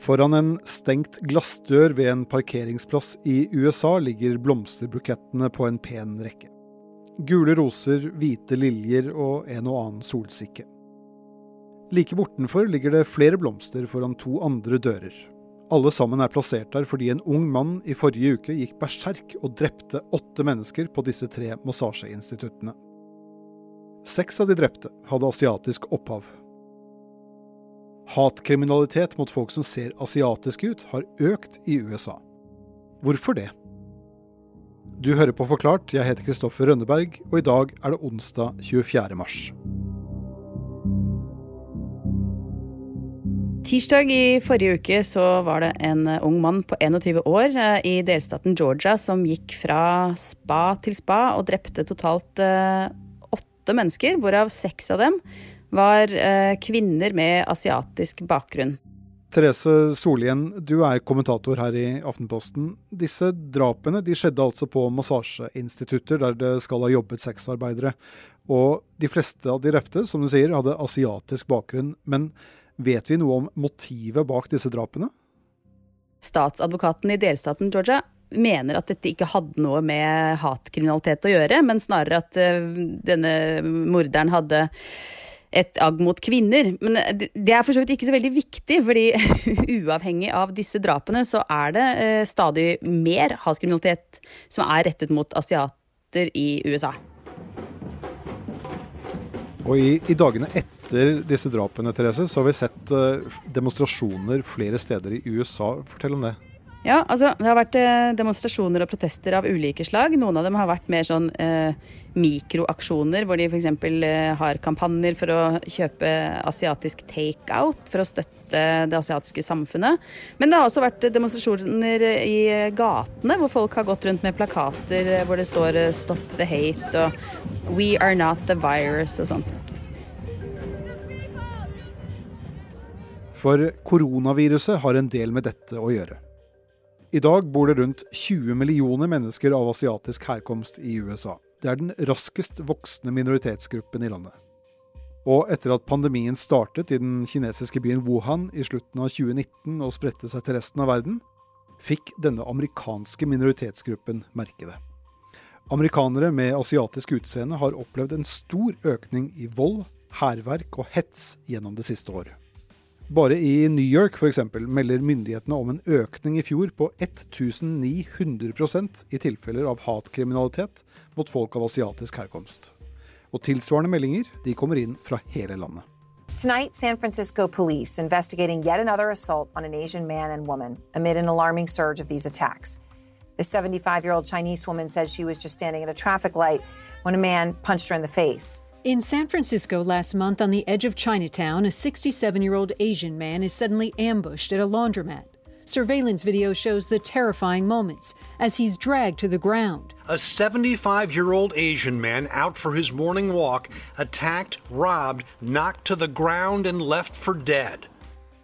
Foran en stengt glassdør ved en parkeringsplass i USA ligger blomsterbukettene på en pen rekke. Gule roser, hvite liljer og en og annen solsikke. Like bortenfor ligger det flere blomster foran to andre dører. Alle sammen er plassert der fordi en ung mann i forrige uke gikk berserk og drepte åtte mennesker på disse tre massasjeinstituttene. Seks av de drepte hadde asiatisk opphav. Hatkriminalitet mot folk som ser asiatiske ut, har økt i USA. Hvorfor det? Du hører på Forklart, jeg heter Kristoffer Rønneberg, og i dag er det onsdag 24. mars. Tirsdag i forrige uke så var det en ung mann på 21 år eh, i delstaten Georgia som gikk fra spa til spa og drepte totalt eh, åtte mennesker, hvorav seks av dem var eh, kvinner med asiatisk bakgrunn. Therese Solien, du er kommentator her i Aftenposten. Disse drapene de skjedde altså på massasjeinstitutter der det skal ha jobbet sexarbeidere. Og de fleste av de drepte, som du sier, hadde asiatisk bakgrunn. Men vet vi noe om motivet bak disse drapene? Statsadvokaten i delstaten Georgia mener at dette ikke hadde noe med hatkriminalitet å gjøre, men snarere at uh, denne morderen hadde et agg mot kvinner. Men det er for så vidt ikke så veldig viktig, fordi uavhengig av disse drapene, så er det eh, stadig mer hatkriminalitet som er rettet mot asiater i USA. Og i, i, dagene etter disse drapene, Therese, så har vi sett uh, demonstrasjoner flere steder i USA. Fortell om det. Ja, altså det har vært eh, demonstrasjoner og protester av ulike slag. Noen av dem har vært mer sånn eh, mikroaksjoner, hvor de f.eks. Eh, har kampanjer for å kjøpe asiatisk takeout for å støtte det asiatiske samfunnet. Men det har også vært demonstrasjoner i gatene, hvor folk har gått rundt med plakater hvor det står eh, 'Stop the hate' og 'We are not the virus' og sånt. For koronaviruset har en del med dette å gjøre. I dag bor det rundt 20 millioner mennesker av asiatisk herkomst i USA. Det er den raskest voksende minoritetsgruppen i landet. Og etter at pandemien startet i den kinesiske byen Wuhan i slutten av 2019 og spredte seg til resten av verden, fikk denne amerikanske minoritetsgruppen merke det. Amerikanere med asiatisk utseende har opplevd en stor økning i vold, hærverk og hets gjennom det siste året. Bare i New York eksempel, melder myndighetene om en økning i fjor på 1900% i tilfeller av hatkriminalitet mot folk av asiatisk herkomst. Og tilsvarende meldinger de kommer inn fra hele landet. Tonight, San Francisco police investigating yet another assault on an Asian man and woman amid an alarming surge of these attacks. The 75 year old Chinese woman says she was just standing at a traffic light when a man punched her in the face. In San Francisco last month, on the edge of Chinatown, a 67 year old Asian man is suddenly ambushed at a laundromat. Surveillance video shows the terrifying moments as he's dragged to the ground. A 75 year old Asian man out for his morning walk, attacked, robbed, knocked to the ground, and left for dead.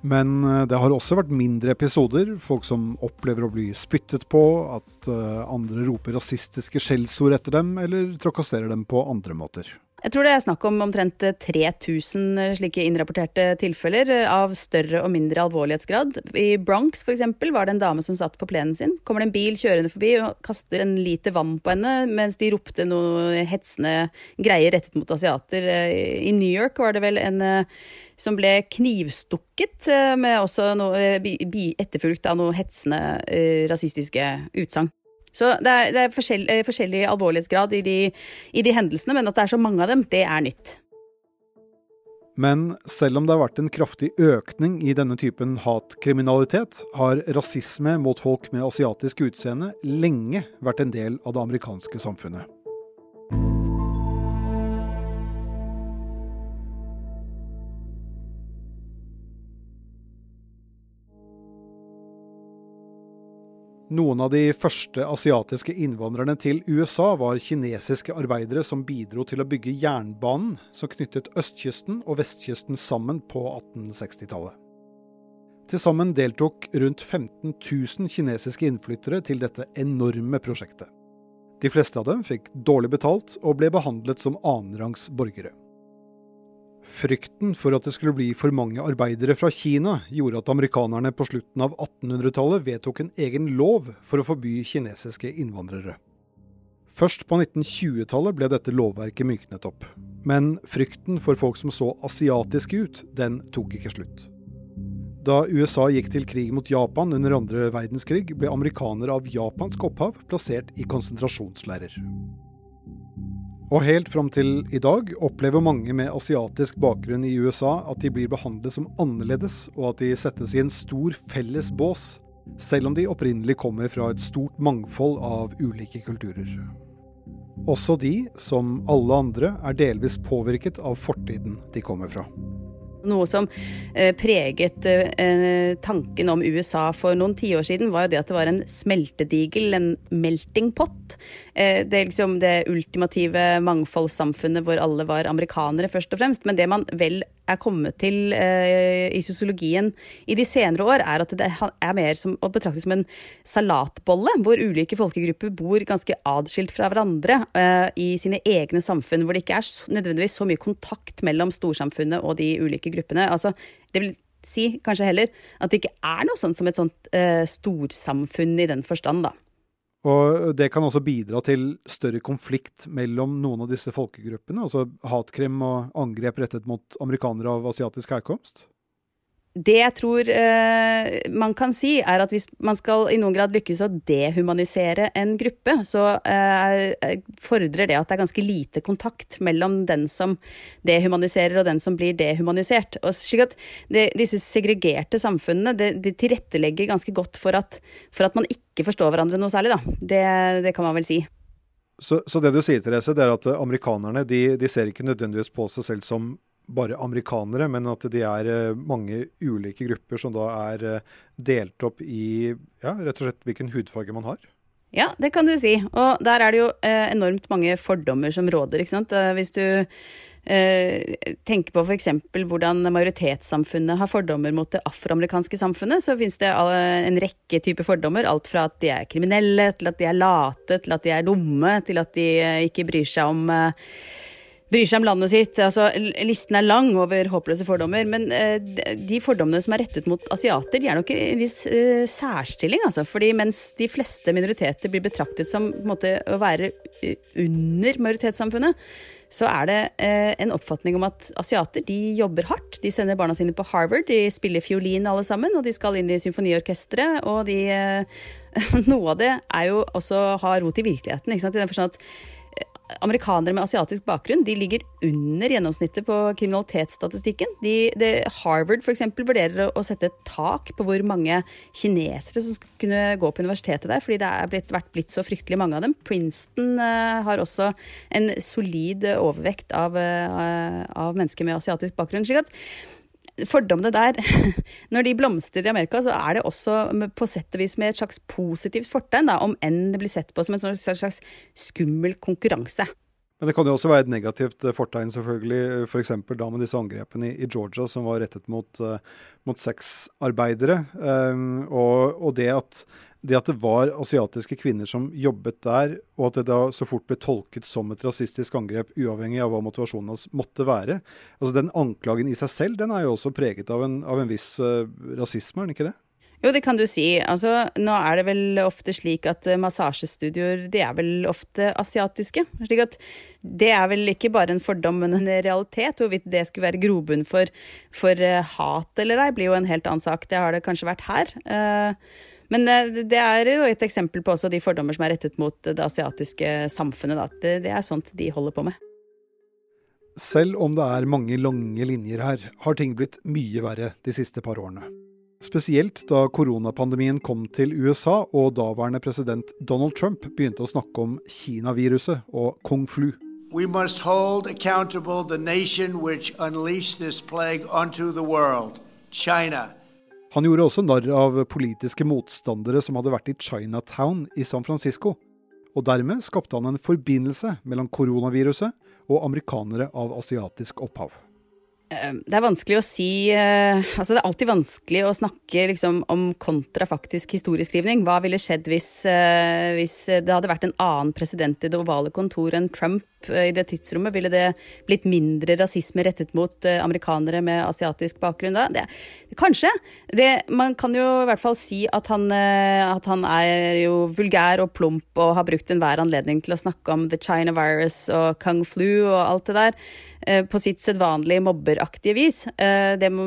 Men eh, det har også vært mindre episoder. Folk som opplever å bli spyttet på, at eh, andre roper rasistiske skjellsord etter dem, eller trakasserer dem på andre måter. Jeg tror det er snakk om omtrent 3000 slike innrapporterte tilfeller av større og mindre alvorlighetsgrad. I Bronx f.eks. var det en dame som satt på plenen sin. Kommer det en bil kjørende forbi og kaster en liter vann på henne mens de ropte noe hetsende greier rettet mot asiater. I New York var det vel en eh, som ble knivstukket, eh, med også etterfulgt av noe hetsende eh, rasistiske utsagn. Så det er, det er forskjell, eh, forskjellig alvorlighetsgrad i de, i de hendelsene, men at det er så mange av dem, det er nytt. Men selv om det har vært en kraftig økning i denne typen hatkriminalitet, har rasisme mot folk med asiatisk utseende lenge vært en del av det amerikanske samfunnet. Noen av de første asiatiske innvandrerne til USA var kinesiske arbeidere som bidro til å bygge jernbanen som knyttet østkysten og vestkysten sammen på 1860-tallet. Til sammen deltok rundt 15 000 kinesiske innflyttere til dette enorme prosjektet. De fleste av dem fikk dårlig betalt og ble behandlet som annenrangs borgere. Frykten for at det skulle bli for mange arbeidere fra Kina, gjorde at amerikanerne på slutten av 1800-tallet vedtok en egen lov for å forby kinesiske innvandrere. Først på 1920-tallet ble dette lovverket myknet opp. Men frykten for folk som så asiatiske ut, den tok ikke slutt. Da USA gikk til krig mot Japan under andre verdenskrig, ble amerikanere av japansk opphav plassert i konsentrasjonsleirer. Og helt fram til i dag opplever mange med asiatisk bakgrunn i USA at de blir behandlet som annerledes, og at de settes i en stor felles bås, selv om de opprinnelig kommer fra et stort mangfold av ulike kulturer. Også de, som alle andre, er delvis påvirket av fortiden de kommer fra. Noe som eh, preget eh, tanken om USA for noen tiår siden, var jo det at det var en smeltedigel, en melting pot. Eh, det er liksom det ultimative mangfoldssamfunnet hvor alle var amerikanere, først og fremst. Men det man vel er kommet til i sosiologien i de senere år, er at det er mer som å betrakte som en salatbolle, hvor ulike folkegrupper bor ganske adskilt fra hverandre i sine egne samfunn, hvor det ikke er nødvendigvis så mye kontakt mellom storsamfunnet og de ulike gruppene. Altså, det vil si kanskje heller at det ikke er noe sånt som et sånt eh, storsamfunn i den forstand, da. Og det kan også bidra til større konflikt mellom noen av disse folkegruppene, altså hatkrim og angrep rettet mot amerikanere av asiatisk herkomst? Det jeg tror eh, man kan si, er at hvis man skal i noen grad lykkes å dehumanisere en gruppe, så eh, fordrer det at det er ganske lite kontakt mellom den som dehumaniserer og den som blir dehumanisert. Og slik at det, Disse segregerte samfunnene det, de tilrettelegger ganske godt for at, for at, man ikke forstår hverandre noe særlig. Det, det kan man vel si. Så, så, det du sier, Therese, det er at amerikanerne de, de ser ikke nødvendigvis på seg selv som bare amerikanere, men at de er eh, mange ulike grupper som da er eh, delt opp i ja, rett og slett hvilken hudfarge man har? Ja, det kan du si. Og der er det jo eh, enormt mange fordommer som råder. ikke sant? Hvis du tenker på f.eks. hvordan majoritetssamfunnet har fordommer mot det afroamerikanske samfunnet, så finnes det en rekke typer fordommer. Alt fra at de er kriminelle, til at de er late, til at de er dumme, til at de ikke bryr seg om bryr seg om landet sitt. Altså, listen er lang over håpløse fordommer. Men eh, de fordommene som er rettet mot asiater, de er nok en viss eh, særstilling. Altså. Fordi mens de fleste minoriteter blir betraktet som måte, å være eh, under majoritetssamfunnet, så er det en oppfatning om at asiater de jobber hardt. De sender barna sine på Harvard, de spiller fiolin alle sammen, og de skal inn i symfoniorkesteret. Og de, noe av det er jo også å ha rot i virkeligheten. I den forstand at amerikanere med asiatisk bakgrunn de ligger under gjennomsnittet på kriminalitetsstatistikken. De, de Harvard f.eks. vurderer å, sette et tak på hvor mange kinesere som skal kunne gå på universitetet der, fordi det er blitt, vært blitt så fryktelig mange av dem. Princeton uh, har også en solid overvekt av, uh, av mennesker med asiatisk bakgrunn. slik at fordommene der, når de blomstrer i Amerika, så er det også på sett og vis med et slags positivt fortegn, om enn det blir sett på som en slags skummel konkurranse. Men det kan jo også være et negativt eh, fortegn, selvfølgelig. F.eks. da med disse angrepene i, Georgia som var rettet mot, uh, mot sexarbeidere. Og, og det at det at det var asiatiske kvinner som jobbet der, og at det da så fort ble tolket som et rasistisk angrep, uavhengig av hva motivasjonen hans måtte være altså Den anklagen i seg selv den er jo også preget av en, av en viss uh, rasisme, er den ikke det? Jo, det kan du si. Altså, nå er det vel ofte slik at uh, massasjestudioer de er vel ofte asiatiske. slik at det er vel ikke bare en fordom, men en realitet. Hvorvidt det skulle være grobunn for, for uh, hat eller ei, blir jo en helt annen sak. Det har det kanskje vært her. Uh, men eh, det er jo et eksempel på også de fordommer som er rettet mot det asiatiske samfunnet. Det, det, er sånt de holder på med. Selv om det er mange lange linjer her, har ting blitt mye verre de siste par årene. Spesielt da koronapandemien kom til USA og daværende president Donald Trump begynte å snakke om Kina-viruset og kung flu. We must hold accountable the nation which unleashed this plague onto the world, China. Han gjorde også narr av politiske motstandere som hadde vært i Chinatown i San Francisco. Og dermed skapte han en forbindelse mellom koronaviruset og amerikanere av asiatisk opphav. Eh, det er vanskelig å si eh, Altså, det er alltid vanskelig å snakke liksom, om kontrafaktisk historieskrivning. Hva ville skjedd hvis, eh, hvis, det hadde vært en annen president i det ovale kontor enn Trump i det tidsrommet? Ville det blitt mindre rasisme rettet mot amerikanere med asiatisk bakgrunn da? Det, kanskje. Det, man kan jo i hvert fall si at han, at han er jo vulgær og plump og har brukt enhver anledning til å snakke om the China virus og kung flu og alt det der. Eh, på sitt sedvanlige mobberaktige vis. Eh, må,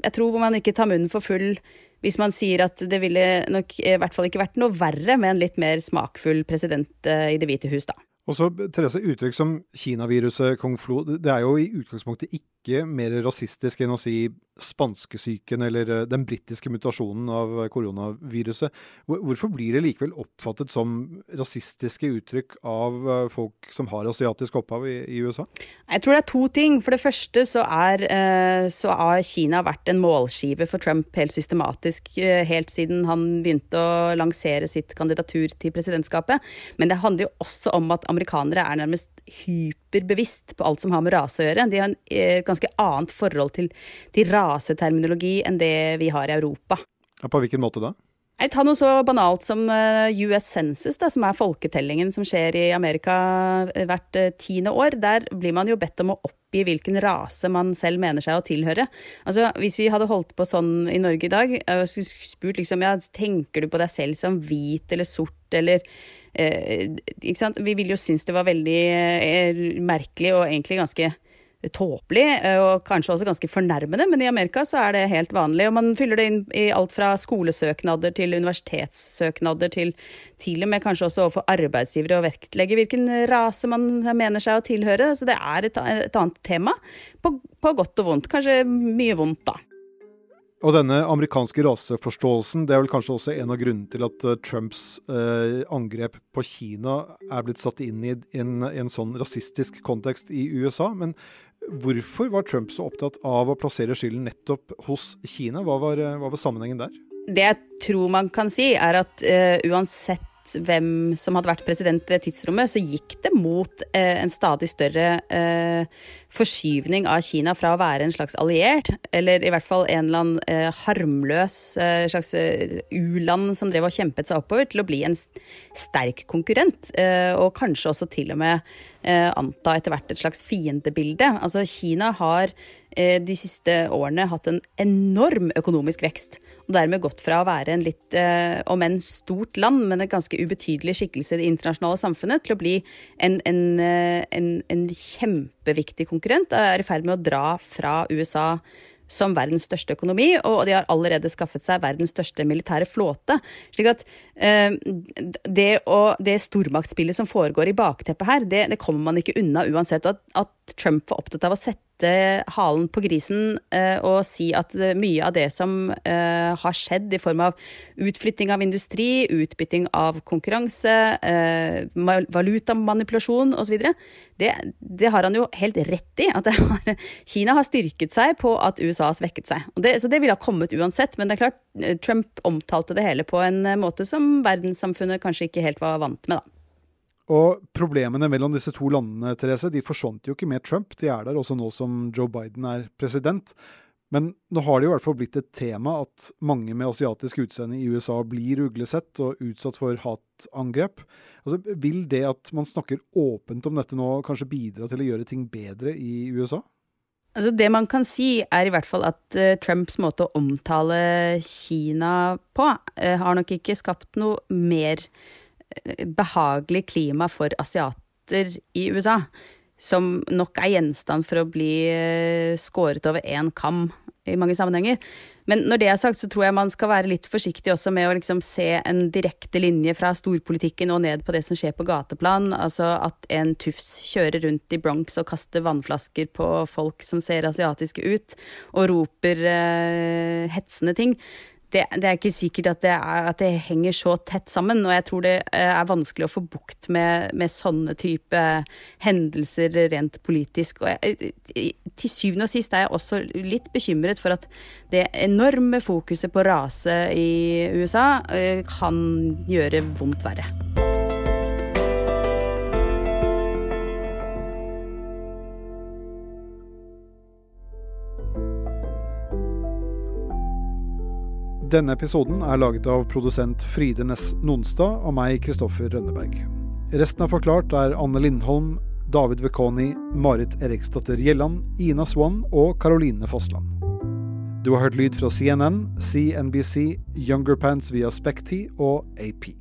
jeg tror man ikke tar munnen for full hvis man sier at det ville nok i hvert fall ikke vært noe verre med en litt mer smakfull president eh, i Det hvite hus, da. Og så, Therese, Uttrykk som Kina-viruset, Flo, flu, det er jo i utgangspunktet ikke mer rasistisk enn å si spanskesyken eller eh, den britiske mutasjonen av koronaviruset. Hvorfor blir det likevel oppfattet som rasistiske uttrykk av eh, folk som har asiatisk opphav i, i USA? Jeg tror det er to ting. For det første så, er, eh, så har Kina vært en målskive for Trump helt systematisk helt siden han begynte å lansere sitt kandidatur til presidentskapet. Men det handler jo også om at amerikanere er nærmest hyperbevisst på alt som har med rase å gjøre. De har et ganske annet forhold til, til raseterminologi enn det vi har i Europa. Ja, på hvilken måte da? Jeg tar noe så banalt som eh, US Census, da, som er folketellingen som skjer i Amerika eh, hvert eh, tiende år. Der blir man jo bedt om å oppgi hvilken rase man selv mener seg å tilhøre. Altså, Hvis vi hadde holdt på sånn i Norge i dag, og skulle spurt liksom, ja, tenker du på deg selv som hvit eller sort eller eh, ikke sant? Vi ville jo synes det var veldig eh, merkelig og egentlig ganske tåpelig eh, og kanskje også ganske fornærmende, men i Amerika så er det helt vanlig. Og man fyller det inn i alt fra skolesøknader til universitetssøknader til til og med kanskje også overfor arbeidsgivere å vektlegge hvilken rase man mener seg å tilhøre. Så det er et, et annet tema, på, på godt og vondt. Kanskje mye vondt, da. Og denne amerikanske raseforståelsen det er vel kanskje også en av grunnene til at uh, Trumps eh, angrep på Kina er blitt satt inn i en, en, sånn rasistisk kontekst i USA. Men hvorfor var Trump så opptatt av å plassere skylden nettopp hos Kina? Hva var, hva var sammenhengen der? Det jeg tror man kan si, er at uh, uansett hvem som hadde vært president i tidsrommet, så gikk det mot eh, en stadig større eh, forskyvning av Kina fra å være en slags alliert, eller i hvert fall en eller annen eh, harmløs slags u-land som drev og kjempet seg oppover, til å bli en sterk konkurrent. Og kanskje også til og med anta etter hvert et slags fiendebilde. Altså Kina har de siste årene hatt en enorm økonomisk vekst og dermed gått fra å være en litt, eh, om enn stort land, men en ganske ubetydelig skikkelse i det internasjonale samfunnet, til å bli en, en, eh, en, en kjempeviktig konkurrent. Er i ferd med å dra fra USA som verdens største økonomi, og de har allerede skaffet seg verdens største militære flåte. slik at eh, det, og det stormaktsspillet som foregår i bakteppet her, det, det kommer man ikke unna uansett. Og at, at Trump var opptatt av å sette sette halen på grisen eh, og si at mye av det som eh, har skjedd i form av utflytting av industri, utbytting av konkurranse, eh, valutamanipulasjon osv., det, det har han jo helt rett i. At har, Kina har styrket seg på at USA har svekket seg. Det, så det ville ha kommet uansett. Men det er klart, Trump omtalte det hele på en måte som verdenssamfunnet kanskje ikke helt var vant med, da. Og problemene mellom disse to landene Therese, de forsvant jo ikke med Trump. De er der også nå som Joe Biden er president. Men nå har det jo i hvert fall blitt et tema at mange med asiatisk utseende i USA blir uglesett og utsatt for hatangrep. Altså, vil det at man snakker åpent om dette nå, kanskje bidra til å gjøre ting bedre i USA? Altså det man kan si, er i hvert fall at uh, Trumps måte å omtale Kina på, uh, har nok ikke skapt noe mer behagelig klima for asiater i USA. Som nok er gjenstand for å bli eh, skåret over én kam i mange sammenhenger. Men når det er sagt, så tror jeg man skal være litt forsiktig også med å liksom se en direkte linje fra storpolitikken og ned på det som skjer på gateplan. Altså at en tufs kjører rundt i Bronx og kaster vannflasker på folk som ser asiatiske ut, og roper eh, hetsende ting det, det, er ikke sikkert at det, er, at det, henger så tett sammen. Og jeg tror det eh, er vanskelig å få bukt med, med sånne type hendelser rent politisk. Og jeg, til syvende og sist er jeg også litt bekymret for at det enorme fokuset på rase i USA eh, kan gjøre vondt verre. Denne episoden er laget av produsent Fride Næss Nonstad og meg, Kristoffer Rønneberg. Resten av Forklart er Anne Lindholm, David Vekoni, Marit Eriksdatter Gjelland, Ina Swann og Caroline Fossland. Du har hørt lyd fra CNN, CNBC, Younger Pants via Specti og AP.